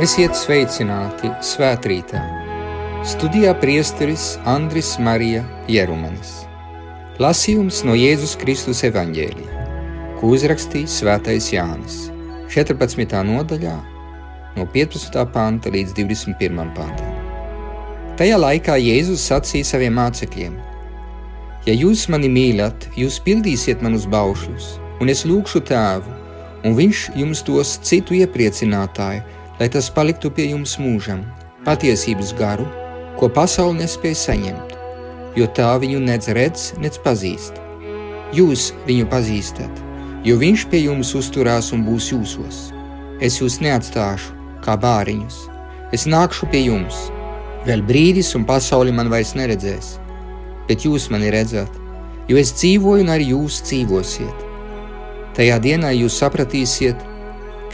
Esiet sveicināti svētkrītā. Studijā priesteris Andris Marija Jerumanis. Lasījums no Jēzus Kristus evaņģēlija, ko uzrakstījis Svētais Jānis 14. nodaļā, no 15. panta līdz 21. pantam. Tajā laikā Jēzus sacīja saviem mācekļiem: Ja jūs mani mīlat, jūs pildīsiet manus baušļus, un es lūgšu tēvu, un viņš jums dos citu iepriecinātāju lai tas paliktu pie jums mūžam, patiesības garu, ko pasaule nespēja saņemt, jo tā viņu nedz redz, nedz pazīst. Jūs viņu pazīstat, jo viņš pie jums uzturās un būs jūsos. Es jūs neatstāšu kā bāriņus, es nākšu pie jums. Vēl brīdis, un pasauli man vairs neredzēs, bet jūs mani redzat, jo es dzīvoju un arī jūs dzīvosiet. Tajā dienā jūs sapratīsiet,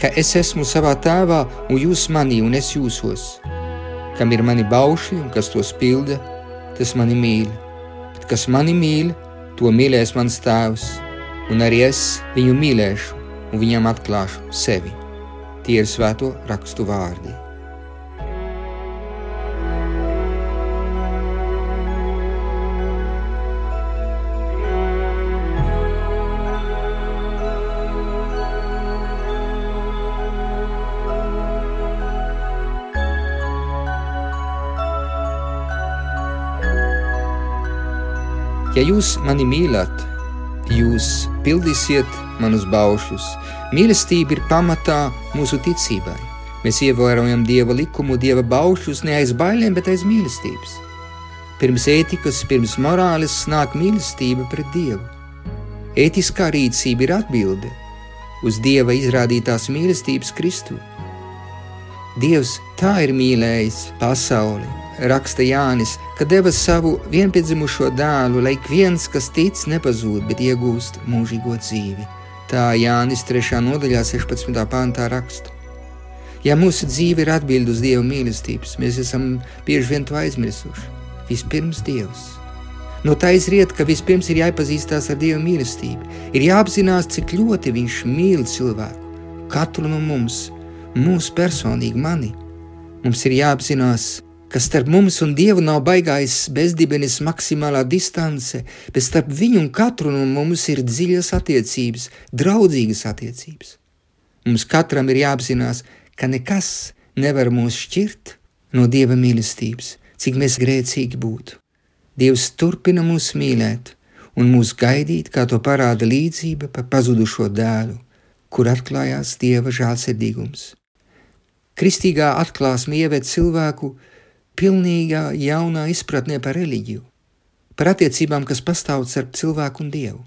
ka es esmu savā tēvā, un jūs manī, un es jūsos. Kam ir mani bauši, un kas tos pilda, tas mani mīl. Bet kas mani mīl, to mīlēs mans tēvs, un arī es viņu mīlēšu, un viņam atklāšu sevi. Tie ir svēto rakstu vārdi. Ja jūs mani mīlat, jūs pildīsiet manus baušļus. Mīlestība ir pamatā mūsu ticībai. Mēs ievērojam Dieva likumu, Dieva baušļus ne aiz bailēm, bet aiz mīlestības. Pirms ētikas, pirms morāles nāk mīlestība pret Dievu. Ētiskā rīcība ir atbilde uz Dieva izrādītās mīlestības Kristu. Dievs tā ir mīlējis pasauli, raksta Jānis, ka deva savu vienpiedzimušo dēlu, lai ik viens, kas tic, nepazūd, bet iegūst mūžīgo dzīvi. Tā Jānis 3. nodaļā, 16. pāntā raksta. Ja mūsu dzīve ir atbilde uz Dieva mīlestības, mēs esam bieži vien to aizmirsuši. Vispirms Dievs. No tā izriet, ka vispirms ir jāiepazīstās ar Dieva mīlestību, ir jāapzinās, cik ļoti Viņš mīl cilvēku, katru no mums, mūsu personīgi mani. Mums ir jāapzinās, ka starp mums un Dievu nav baigājis bezdibenis maksimālā distance, bet starp viņu un katru no mums ir dziļas attiecības, draudzīgas attiecības. Mums katram ir jāapzinās, ka nekas nevar mūs šķirt no Dieva mīlestības, cik mēs grēcīgi būtu. Dievs turpina mūs mīlēt un mūs gaidīt, kā to parāda līdzība par pazudušo dēlu, kur atklājās Dieva žēlsirdīgums. Kristīgā atklāsme ieved cilvēku pilnīgā jaunā izpratnē par reliģiju, par attiecībām, kas pastāv starp cilvēku un dievu.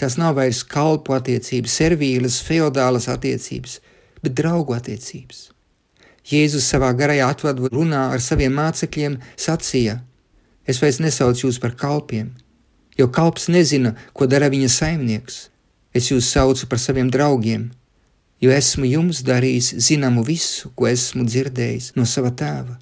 Tas nav vairs kalpu attiecības, serviīlas, feodālas attiecības, bet draugu attiecības. Jēzus savā garajā atvadu runā ar saviem mācekļiem sacīja: Es vairs nesaucu jūs par kalpiem, jo kalps nezina, ko dara viņa saimnieks. Es jūs saucu par saviem draugiem, jo esmu jums darījis zināmu visu, ko esmu dzirdējis no sava tēva.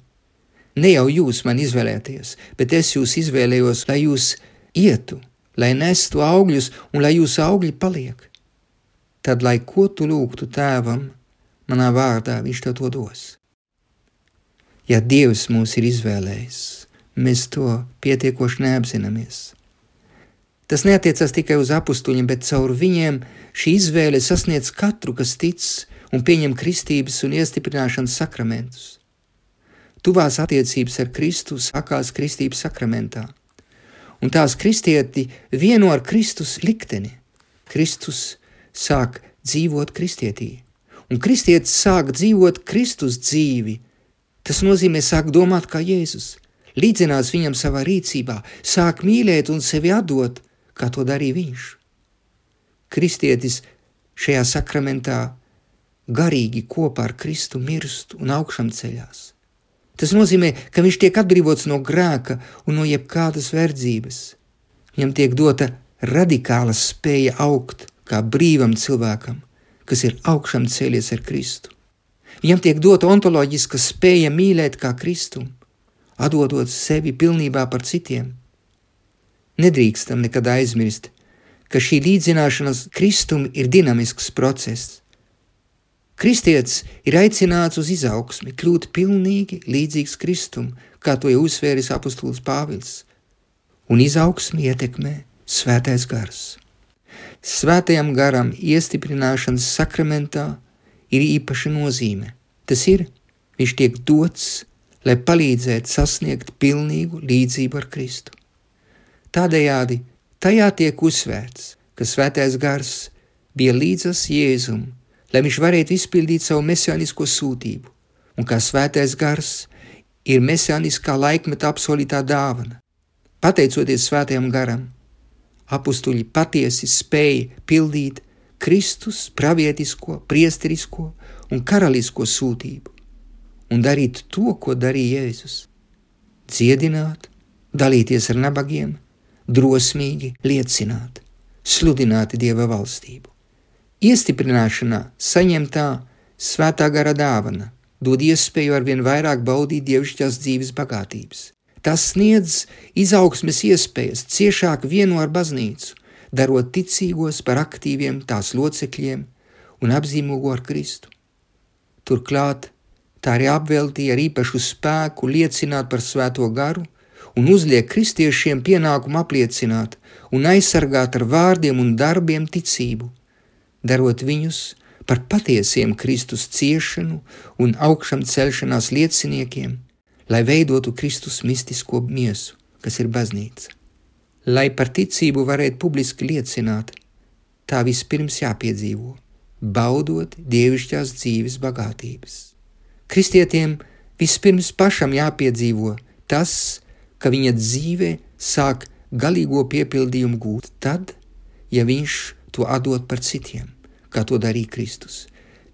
Ne jau jūs man izvēlēties, bet es jūs izvēlējos, lai jūs ietu, lai nestu augļus un lai jūsu augļi paliek. Tad, lai ko tu lūgtu tēvam, manā vārdā viņš tev to dos. Ja Dievs mūs ir izvēlējis, mēs to pietiekoši neapzināmies. Tas neatiecas tikai uz apstuļiem, bet caur viņiem šī izvēle sasniedz katru, kas tic un pieņem kristības un iestiprināšanas sakramentus. Tuvās attiecības ar Kristu sākās kristības sakramentā, un tās kristieti vieno ar Kristus likteni. Kristus sāk dzīvot kristietī, un kristietis sāk dzīvot Kristus dzīvi. Tas nozīmē sāk domāt kā Jēzus, līdzinās viņam savā rīcībā, sāk mīlēt un sevi atdot, kā to darīja viņš. Kristietis šajā sakramentā garīgi kopā ar Kristu mirst un augšām ceļās. Tas nozīmē, ka viņš tiek atbrīvots no grēka un no jebkādas verdzības. Viņam tiek dota radikāla spēja augt kā brīvam cilvēkam, kas ir augšām cēlies ar Kristu. Viņam tiek dota ontoloģiska spēja mīlēt kā Kristu, atdodot sevi pilnībā par citiem. Nedrīkstam nekad aizmirst, ka šī līdzināšanās Kristum ir dinamisks process. Kristietis ir aicināts uz izaugsmi, kļūt pilnīgi līdzīgs Kristum, kā to jau uzsvēris apustulis Pāvils, un izaugsmi ietekmē svētais gars. Svētajam garam iestiprināšanas sakramentā ir īpaša nozīme. Tas ir, viņš tiek dots, lai palīdzētu sasniegt pilnīgu līdzību ar Kristu. Tādējādi tajā tiek uzsvērts, ka svētais gars bija līdzas Jēzum, lai viņš varētu izpildīt savu mesijānisko sūtību, un kā svētais gars ir mesijāniskā laikmeta apsolītā dāvana. Pateicoties svētajam garam, apstuļi patiesi spēja pildīt Kristus pravietisko, priesterisko un karalisko sūtību un darīt to, ko darīja Jēzus - dziedināt, dalīties ar nabagiem, drosmīgi liecināt, sludināt Dieva valstību. Iestiprināšanā saņemtā svētā gara dāvana dod iespēju arvien vairāk baudīt dievišķās dzīves bagātības. Tas sniedz izaugsmes iespējas ciešāk vienu ar baznīcu, darot ticīgos par aktīviem tās locekļiem un apzīmogo ar Kristu. Turklāt tā arī apveltīja ar īpašu spēku liecināt par svēto garu un uzliek kristiešiem pienākumu apliecināt un aizsargāt ar vārdiem un darbiem ticību, darot viņus par patiesiem Kristus ciešanu un augšām celšanās lieciniekiem, lai veidotu Kristus mistisko miesu, kas ir baznīca. Lai par ticību varētu publiski liecināt, tā vispirms jāpiedzīvo, baudot dievišķās dzīves bagātības. Kristietiem vispirms pašam jāpiedzīvo tas, ka viņa dzīve sāk galīgo piepildījumu gūt tad, ja viņš to atdot par citiem, kā to darīja Kristus.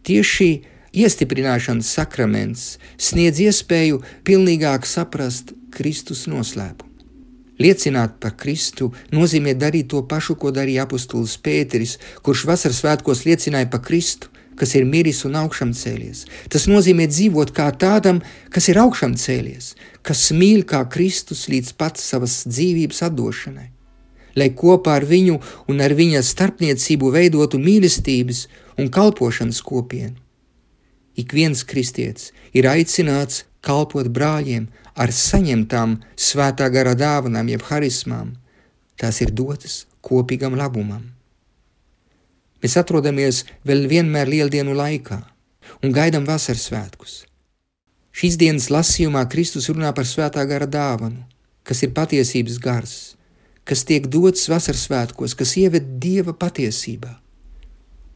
Tieši iestiprināšanas sakraments sniedz iespēju pilnīgāk saprast Kristus noslēpumu. Liecināt par Kristu nozīmē darīt to pašu, ko darīja apustulis Pēteris, kurš vasaras svētkos liecināja par Kristu, kas ir miris un augšām cēlies. Tas nozīmē dzīvot kā tādam, kas ir augšām cēlies, kas mīl kā Kristus līdz pat savas dzīvības atdošanai lai kopā ar viņu un ar viņa starpniecību veidotu mīlestības un kalpošanas kopienu. Ik viens kristietis ir aicināts kalpot brāļiem ar saņemtām svētā gara dāvanām, jeb harismām. Tās ir dotas kopīgam labumam. Mēs atrodamies vēl vienmēr lieldienu laikā un gaidām vasaras svētkus. Šīs dienas lasījumā Kristus runā par svētā gara dāvanu, kas ir patiesības gars, kas tiek dots vasaras svētkos, kas ieved dieva patiesībā.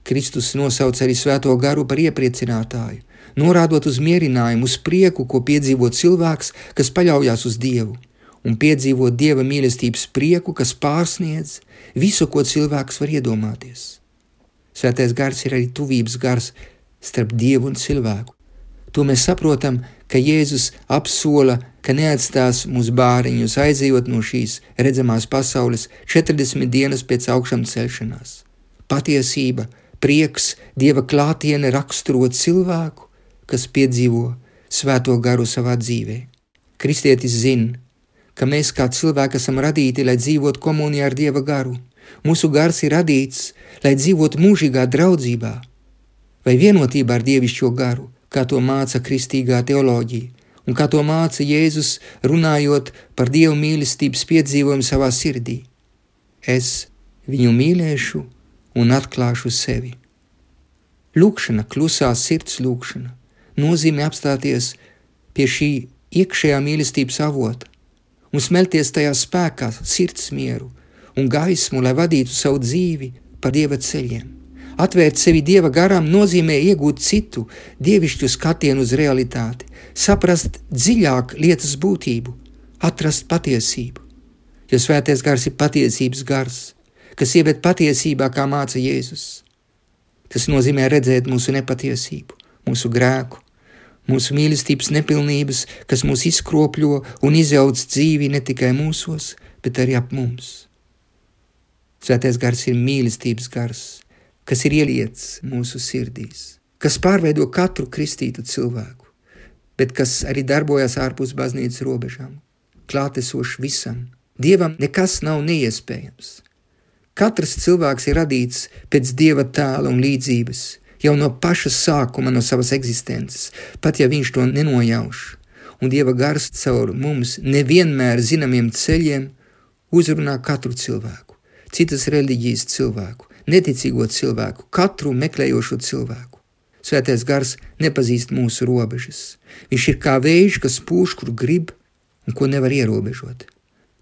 Kristus nosauc arī svēto garu par iepriecinātāju, norādot uz mierinājumu, uz prieku, ko piedzīvo cilvēks, kas paļaujas uz Dievu, un piedzīvo Dieva mīlestības prieku, kas pārsniedz visu, ko cilvēks var iedomāties. Svētais gars ir arī tuvības gars starp Dievu un cilvēku. To mēs saprotam, ka Jēzus apsola ka neatstās mūsu bāriņus, aizejot no šīs redzamās pasaules 40 dienas pēc augšām celšanās. Patiesība, prieks, dieva klātiene raksturo cilvēku, kas piedzīvo svēto garu savā dzīvē. Kristietis zina, ka mēs kā cilvēki esam radīti, lai dzīvotu komunijā ar dieva garu. Mūsu gars ir radīts, lai dzīvotu mūžīgā draudzībā vai vienotībā ar dievišķo garu, kā to māca kristīgā teoloģija un kā to māca Jēzus, runājot par Dieva mīlestības piedzīvojumu savā sirdī. Es viņu mīlēšu un atklāšu sevi. Lūkšana, klusā sirds lūkšana, nozīmē apstāties pie šī iekšējā mīlestības avota un smelties tajā spēkā, sirds mieru un gaismu, lai vadītu savu dzīvi pa dieva ceļiem. Atvērt sevi dieva garām nozīmē iegūt citu, dievišķu skatienu uz realitāti, saprast dziļāk lietas būtību, atrast patiesību. Jo svētais gars ir patiesības gars, kas ieved patiesībā, kā māca Jēzus. Tas nozīmē redzēt mūsu nepatiesību, mūsu grēku, mūsu mīlestības nepilnības, kas mūs izkropļo un izjauc dzīvi ne tikai mūsos, bet arī ap mums. Svētais gars ir mīlestības gars, kas ir ieliets mūsu sirdīs, kas pārveido katru kristītu cilvēku, bet kas arī darbojas ārpus baznīcas robežām, klātesoši visam. Dievam nekas nav neiespējams. Katrs cilvēks ir radīts pēc dieva tēla un līdzības, jau no paša sākuma, no savas eksistences, pat ja viņš to nenojauš. Un Dieva gars caur mums nevienmēr zināmiem ceļiem uzrunā katru cilvēku, citas reliģijas cilvēku, neticīgo cilvēku, katru meklējošo cilvēku. Svētais gars nepazīst mūsu robežas. Viņš ir kā vējš, kas pūš, kur grib un ko nevar ierobežot.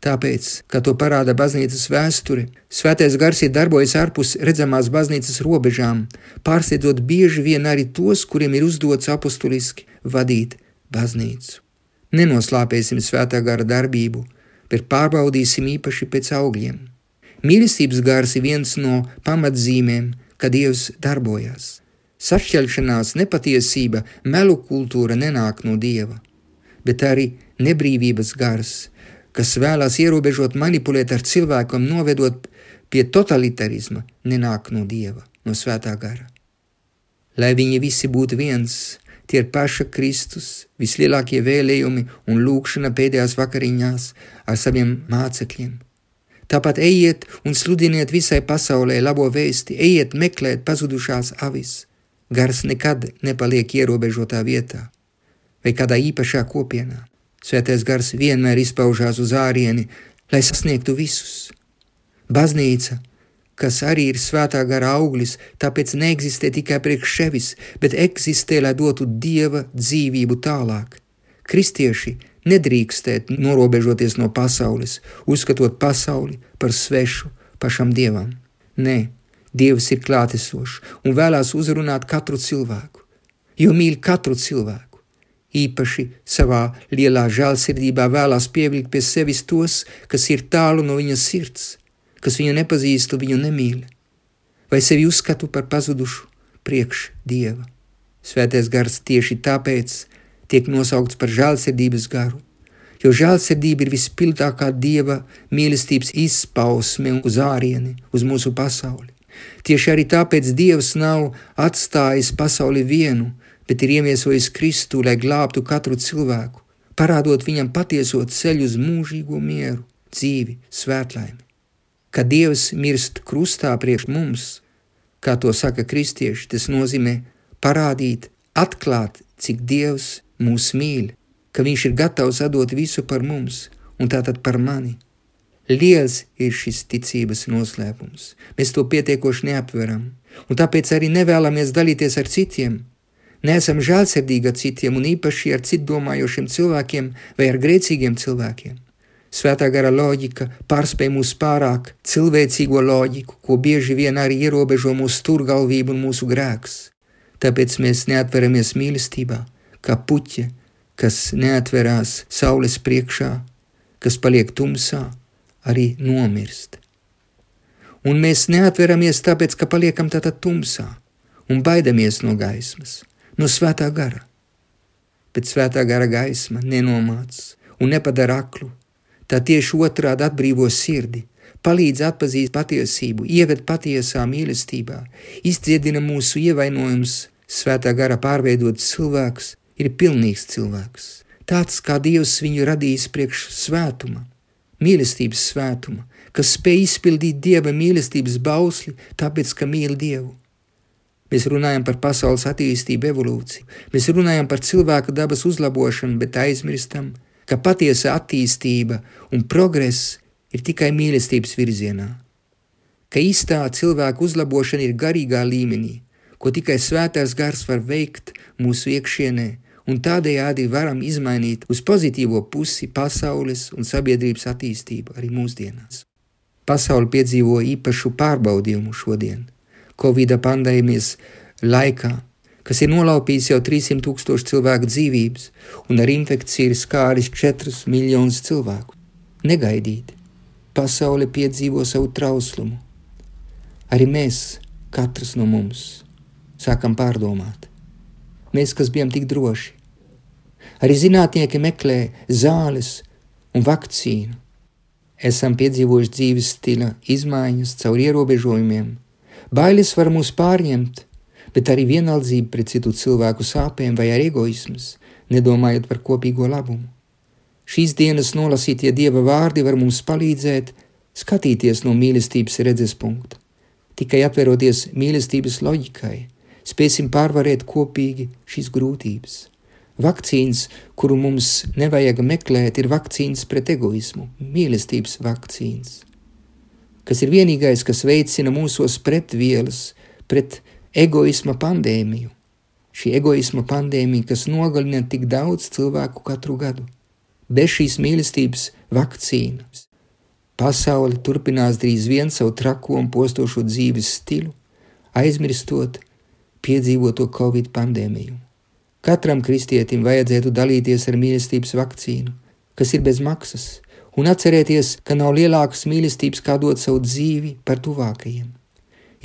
Tāpēc, kā to parāda baznīcas vēsture, svētais gars ir darbojas ārpus redzamās baznīcas robežām, pārsteidzot bieži vien arī tos, kuriem ir uzdots apustuliski vadīt baznīcu. Nenoslāpēsim svētā gara darbību, bet pārbaudīsim īpaši pēc augļiem. Mīlestības gars ir viens no pamatzīmēm, kad Dievs darbojas. Sašķelšanās, nepatiesība, melu kultūra nenāk no Dieva, bet arī nebrīvības gars, kas vēlās ierobežot, manipulēt ar cilvēku un novedot pie totalitarisma, nenāk no dieva, no svētā gara. Lai viņi visi būtu viens, tie ir paša Kristus, vislielākie vēlējumi un lūkšana pēdējās vakariņās ar saviem mācekļiem. Tāpat ejiet un sludiniet visai pasaulē labo vēsti, ejiet meklēt pazudušās avis. Gars nekad nepaliek ierobežotā vietā vai kādā īpašā kopienā. Svētais gars vienmēr izpaužās uz ārieni, lai sasniegtu visus. Baznīca, kas arī ir svētā gara auglis, tāpēc neeksistē tikai priekš sevis, bet eksistē, lai dotu dieva dzīvību tālāk. Kristieši nedrīkstēt norobežoties no pasaules, uzskatot pasauli par svešu pašam dievam. Nē, Dievs ir klātesošs un vēlās uzrunāt katru cilvēku, jo mīl katru cilvēku īpaši savā lielā žēlsirdībā vēlās pievilkt pie sevis tos, kas ir tālu no viņa sirds, kas viņu nepazīst un viņu nemīl, vai sevi uzskatu par pazudušu priekš Dieva. Svētais gars tieši tāpēc tiek nosaukts par žēlsirdības garu, jo žēlsirdība ir vispildākā Dieva mīlestības izpausme uz ārieni, uz mūsu pasauli. Tieši arī tāpēc Dievs nav atstājis pasauli vienu, bet ir iemiesojis Kristu, lai glābtu katru cilvēku, parādot viņam patieso ceļu uz mūžīgo mieru, dzīvi, svētlaimi. Kad Dievs mirst krustā priekš mums, kā to saka kristieši, tas nozīmē parādīt, atklāt, cik Dievs mūs mīl, ka Viņš ir gatavs atdot visu par mums, un tātad par mani. Liels ir šis ticības noslēpums. Mēs to pietiekoši neaptveram, un tāpēc arī nevēlamies dalīties ar citiem, neesam žēlsirdīgi ar citiem un īpaši ar citu domājošiem cilvēkiem vai ar grēcīgiem cilvēkiem. Svētā gara loģika pārspēj mūsu pārāk cilvēcīgo loģiku, ko bieži vien arī ierobežo mūsu stūrgalvību un mūsu grēks. Tāpēc mēs neatveramies mīlestībā, kā puķi, kas neatverās saules priekšā, kas paliek tumsā, arī nomirst. Un mēs neatveramies tāpēc, ka paliekam tātad tumsā un baidamies no gaismas no svētā gara. Bet svētā gara gaisma nenomāc un nepadara aklu. Tā tieši otrādi atbrīvo sirdi, palīdz atpazīt patiesību, ieved patiesā mīlestībā, izdziedina mūsu ievainojumus, svētā gara pārveidots cilvēks ir pilnīgs cilvēks. Tāds kā Dievs viņu radījis priekš svētuma, mīlestības svētuma, kas spēj izpildīt Dieva mīlestības bausli, tāpēc, ka mīl Dievu. Mēs runājam par pasaules attīstību, evolūciju. Mēs runājam par cilvēka dabas uzlabošanu, bet aizmirstam, ka patiesa attīstība un progress ir tikai mīlestības virzienā. Ka īstā cilvēka uzlabošana ir garīgā līmenī, ko tikai svētais gars var veikt mūsu iekšienē, un tādējādi varam izmainīt uz pozitīvo pusi pasaules un sabiedrības attīstību arī mūsdienās. Pasaule piedzīvo īpašu pārbaudījumu šodien Covid pandēmijas laikā, kas ir nolaupījis jau 300 tūkstošu cilvēku dzīvības un ar infekciju ir skāris 4 miljonus cilvēku. Negaidīt, pasaule piedzīvo savu trauslumu. Arī mēs, katrs no mums, sākam pārdomāt. Mēs, kas bijām tik droši, arī zinātnieki meklē zāles un vakcīnu. Esam piedzīvojuši dzīves stila izmaiņas caur ierobežojumiem, Bailes var mūs pārņemt, bet arī vienaldzība pret citu cilvēku sāpēm vai ar egoismas, nedomājot par kopīgo labumu. Šīs dienas nolasītie dieva vārdi var mums palīdzēt skatīties no mīlestības redzes punkta. Tikai atveroties mīlestības loģikai, spēsim pārvarēt kopīgi šīs grūtības. Vakcīnas, kuru mums nevajag meklēt, ir vakcīnas pret egoismu, mīlestības vakcīnas, kas ir vienīgais, kas veicina mūsos pretvielas, pret egoisma pandēmiju. Šī egoisma pandēmija, kas nogalina tik daudz cilvēku katru gadu. Bez šīs mīlestības vakcīnas pasaule turpinās drīz vien savu trako un postošo dzīves stilu, aizmirstot piedzīvoto Covid pandēmiju. Katram kristietim vajadzētu dalīties ar mīlestības vakcīnu, kas ir bez maksas, un atcerēties, ka nav lielākas mīlestības kā dot savu dzīvi par tuvākajiem.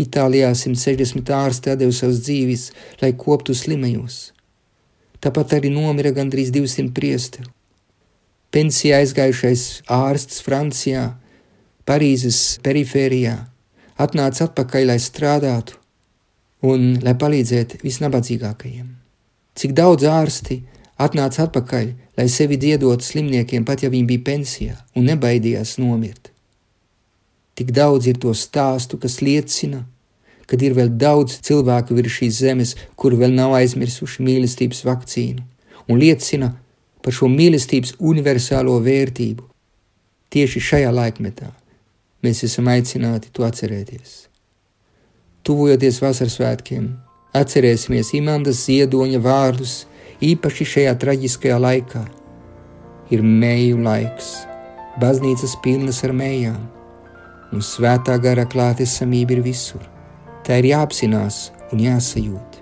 Itālijā 160 ārsti deva savas dzīves, lai koptu slimajos. Tāpat arī nomira gandrīz 200 priesteri. Pensijā aizgājušais ārsts Francijā, Parīzes perifērijā, atnāca atpakaļ, lai strādātu un lai palīdzētu visnabadzīgākajiem. Cik daudz ārsti atnāca atpakaļ, lai sevi diedotu slimniekiem, pat ja viņi bija pensijā un nebaidījās nomirt. Tik daudz ir to stāstu, kas liecina, ka ir vēl daudz cilvēku virs šīs zemes, kuri vēl nav aizmirsuši mīlestības vakcīnu, un liecina par šo mīlestības universālo vērtību. Tieši šajā laikmetā mēs esam aicināti to atcerēties. Tuvojoties vasaras svētkiem, Atcerēsimies Imandas ziedoņa vārdus īpaši šajā traģiskajā laikā. Ir mēju laiks, baznīcas pilnas ar mējām, un svētā gara klātesamība ir visur. Tā ir jāapzinās un jāsajūt.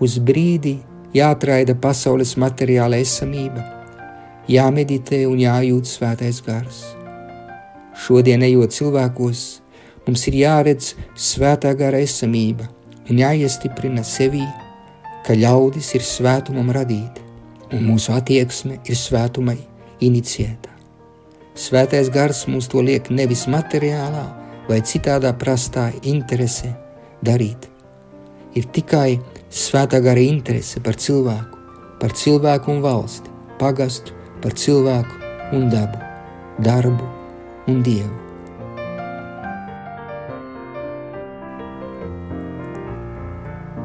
Uz brīdi jāatraida pasaules materiāla esamība, jāmeditē un jājūt svētais gars. Šodien, ejot cilvēkos, mums ir jāredz svētā gara esamība, un jāiestiprina sevī, ka ļaudis ir svētumam radīti, un mūsu attieksme ir svētumai inicijēta. Svētais gars mums to liek nevis materiālā vai citādā prastā interese darīt. Ir tikai svētā gara interese par cilvēku, par cilvēku un valsti, pagastu, par cilvēku un dabu, darbu un dievu.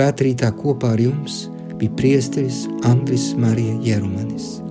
Svētrītā kopā ar jums bija priesteris Andris Marija Jerumanis.